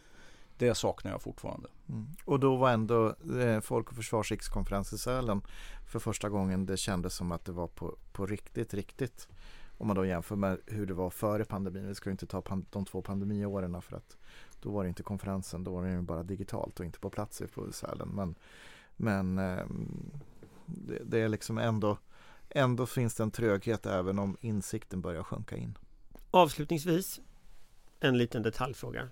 Det saknar jag fortfarande. Mm. Och då var ändå eh, Folk och Försvars rikskonferens i Sälen för första gången det kändes som att det var på, på riktigt, riktigt. Om man då jämför med hur det var före pandemin. Vi ska ju inte ta de två pandemiåren för att då var det inte konferensen, då var det ju bara digitalt och inte på plats i Sälen. Men, men ehm, det, det är liksom ändå, ändå finns det en tröghet även om insikten börjar sjunka in. Avslutningsvis en liten detaljfråga.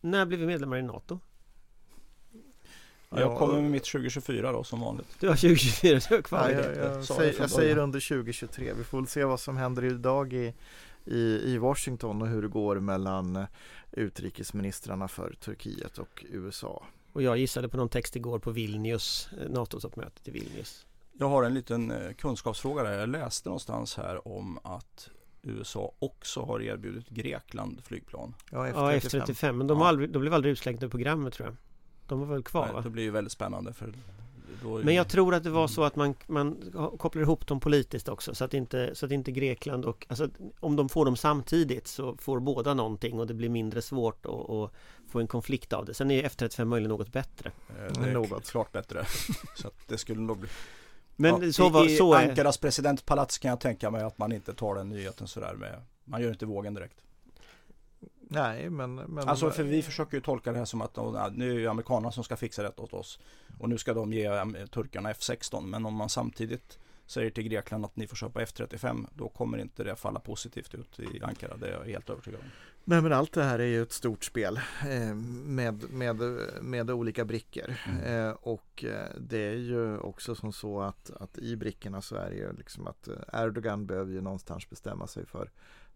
När blev vi medlemmar i NATO? Jag kommer med mitt 2024 då som vanligt. Du har 2024, du har kvar Ja, det. jag, jag, säger, jag säger under 2023. Vi får väl se vad som händer idag i, i, i Washington och hur det går mellan utrikesministrarna för Turkiet och USA. Och jag gissade på någon text igår på Vilnius, eh, NATO-toppmötet i Vilnius. Jag har en liten eh, kunskapsfråga där. Jag läste någonstans här om att USA också har erbjudit Grekland flygplan. Ja, Ja, F35. F35, men de, Ja. har aldrig, de blev aldrig utslängda ur programmet tror jag. De var väl kvar Nej, va? Det blir ju väldigt spännande för Men jag ju- tror att det var så att man, man kopplar ihop dem politiskt också så att inte, så att inte Grekland och alltså, om de får dem samtidigt så får båda någonting och det blir mindre svårt att, att få en konflikt av det. Sen är F35 möjligen något bättre. eh, det är Något. klart bättre. så att det skulle nog bli... Men Ja, så, var, I så är Ankaras presidentpalats kan jag tänka mig att man inte tar den nyheten sådär med Man gör inte vågen direkt. Nej, men... men Alltså för vi försöker ju tolka det här som att nu är det amerikanerna som ska fixa det åt oss. Och nu ska de ge turkarna F16. Men om man samtidigt säger till Grekland att ni får köpa F35 då kommer inte det falla positivt ut i Ankara. Det är jag helt övertygad om. Nej men allt det här är ju ett stort spel eh, med, med, med olika brickor. Mm. Eh, och eh, det är ju också som så att, att i brickorna så är det ju liksom att Erdogan behöver ju någonstans bestämma sig för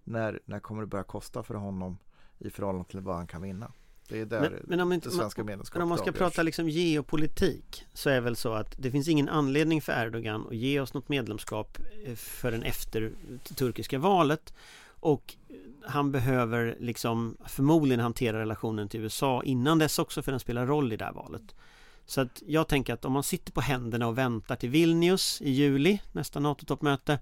när, när kommer det börja kosta för honom i förhållande till vad han kan vinna. Det är där men, men om, inte, det svenska men medlemskapet om man ska avgörs. prata liksom geopolitik så är väl så att det finns ingen anledning för Erdogan att ge oss något medlemskap eh, förrän efter det turkiska valet och han behöver liksom förmodligen hantera relationen till USA innan dess också för den spelar roll i det här valet. Så att jag tänker att om man sitter på händerna och väntar till Vilnius i juli, nästa NATO-toppmöte,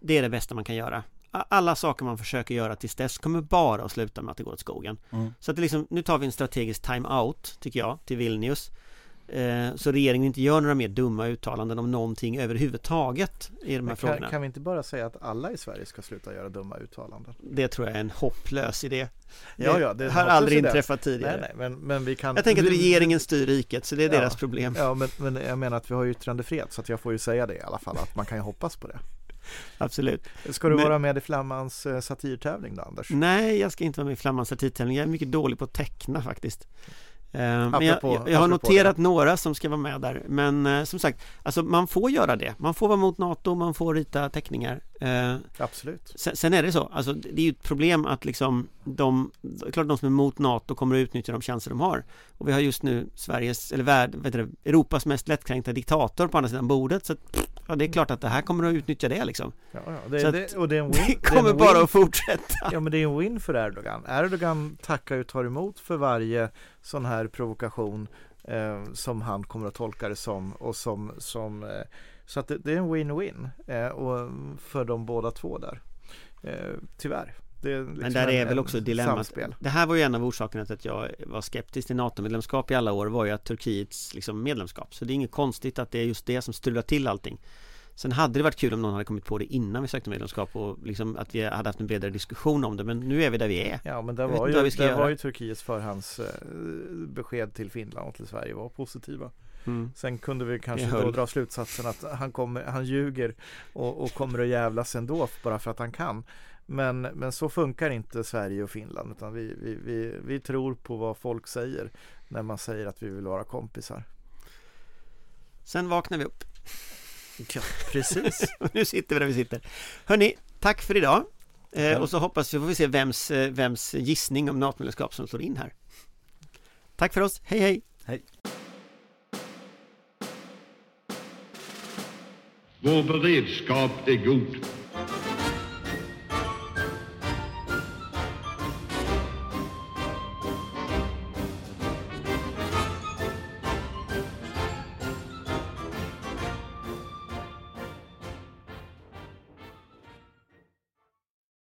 det är det bästa man kan göra. Alla saker man försöker göra tills dess kommer bara att sluta med att det går åt skogen. Mm. Så att det liksom, nu tar vi en strategisk time-out, tycker jag, till Vilnius. Eh, så regeringen inte gör några mer dumma uttalanden om någonting överhuvudtaget i de här Men frågorna. kan, kan vi inte bara säga att alla i Sverige ska sluta göra dumma uttalanden? Det tror jag är en hopplös idé. Ja, ja, det har aldrig inträffat tidigare. Nej, nej, men, men vi kan... Jag tänker att regeringen styr riket, så det är Ja. deras problem. Ja, men, men jag menar att vi har yttrandefrihet så att jag får ju säga det i alla fall, att man kan ju hoppas på det. Absolut. Ska du Men- vara med i Flammans eh, satirtävling då, Anders? Nej, jag ska inte vara med i Flammans satirtävling. Jag är mycket dålig på att teckna faktiskt. Eh, men jag, Apropå- jag, jag har noterat några som ska vara med där. Men eh, som sagt, alltså man får göra det. Man får vara mot NATO, man får rita teckningar. Eh, Absolut. sen, sen är det så, alltså det är ju ett problem att liksom de, det klart de som är mot NATO kommer att utnyttja de chanser de har. Och vi har just nu Sveriges, eller värld, vet du, det, Europas mest lättkränkta diktator på andra sidan bordet. Så att, ja, det är klart att det här kommer att utnyttja det liksom. Ja, ja. Så Det, att det, och det är en win. Det det kommer en bara win. att fortsätta. Ja men det är en win för Erdogan. Erdogan tackar och tar emot för varje sån här provokation eh, som han kommer att tolka det som och som, som eh, så att det, det är en win-win eh, och för de båda två där. Eh, tyvärr. Det liksom Men där en- är väl också dilemmat. samspel. Det här var ju en av orsakerna till att jag var skeptisk till NATO-medlemskap i alla år var ju att Turkiets liksom, medlemskap. Så det är inget konstigt att det är just det som strular till allting. Sen hade det varit kul om någon hade kommit på det innan vi sökte medlemskap och liksom att vi hade haft en bredare diskussion om det. Men nu är vi där vi är. Ja men vet var, ju, vi göra. var ju Turkiets förhandsbesked till Finland och till Sverige var positiva. Mm. Sen kunde vi kanske Det då dra slutsatsen att han, kommer, han ljuger och, och kommer att jävlas ändå bara för att han kan. Men, men så funkar inte Sverige och Finland utan vi, vi, vi, vi tror på vad folk säger när man säger att vi vill vara kompisar. Sen vaknar vi upp. Ja, precis. Nu sitter vi där vi sitter. Hörni, tack för idag. Eh, Ja. och så hoppas vi får vi se vems, eh, vems gissning om NATO-medlemskap som slår in här. Tack för oss. Hej hej! Vår beredskap är god.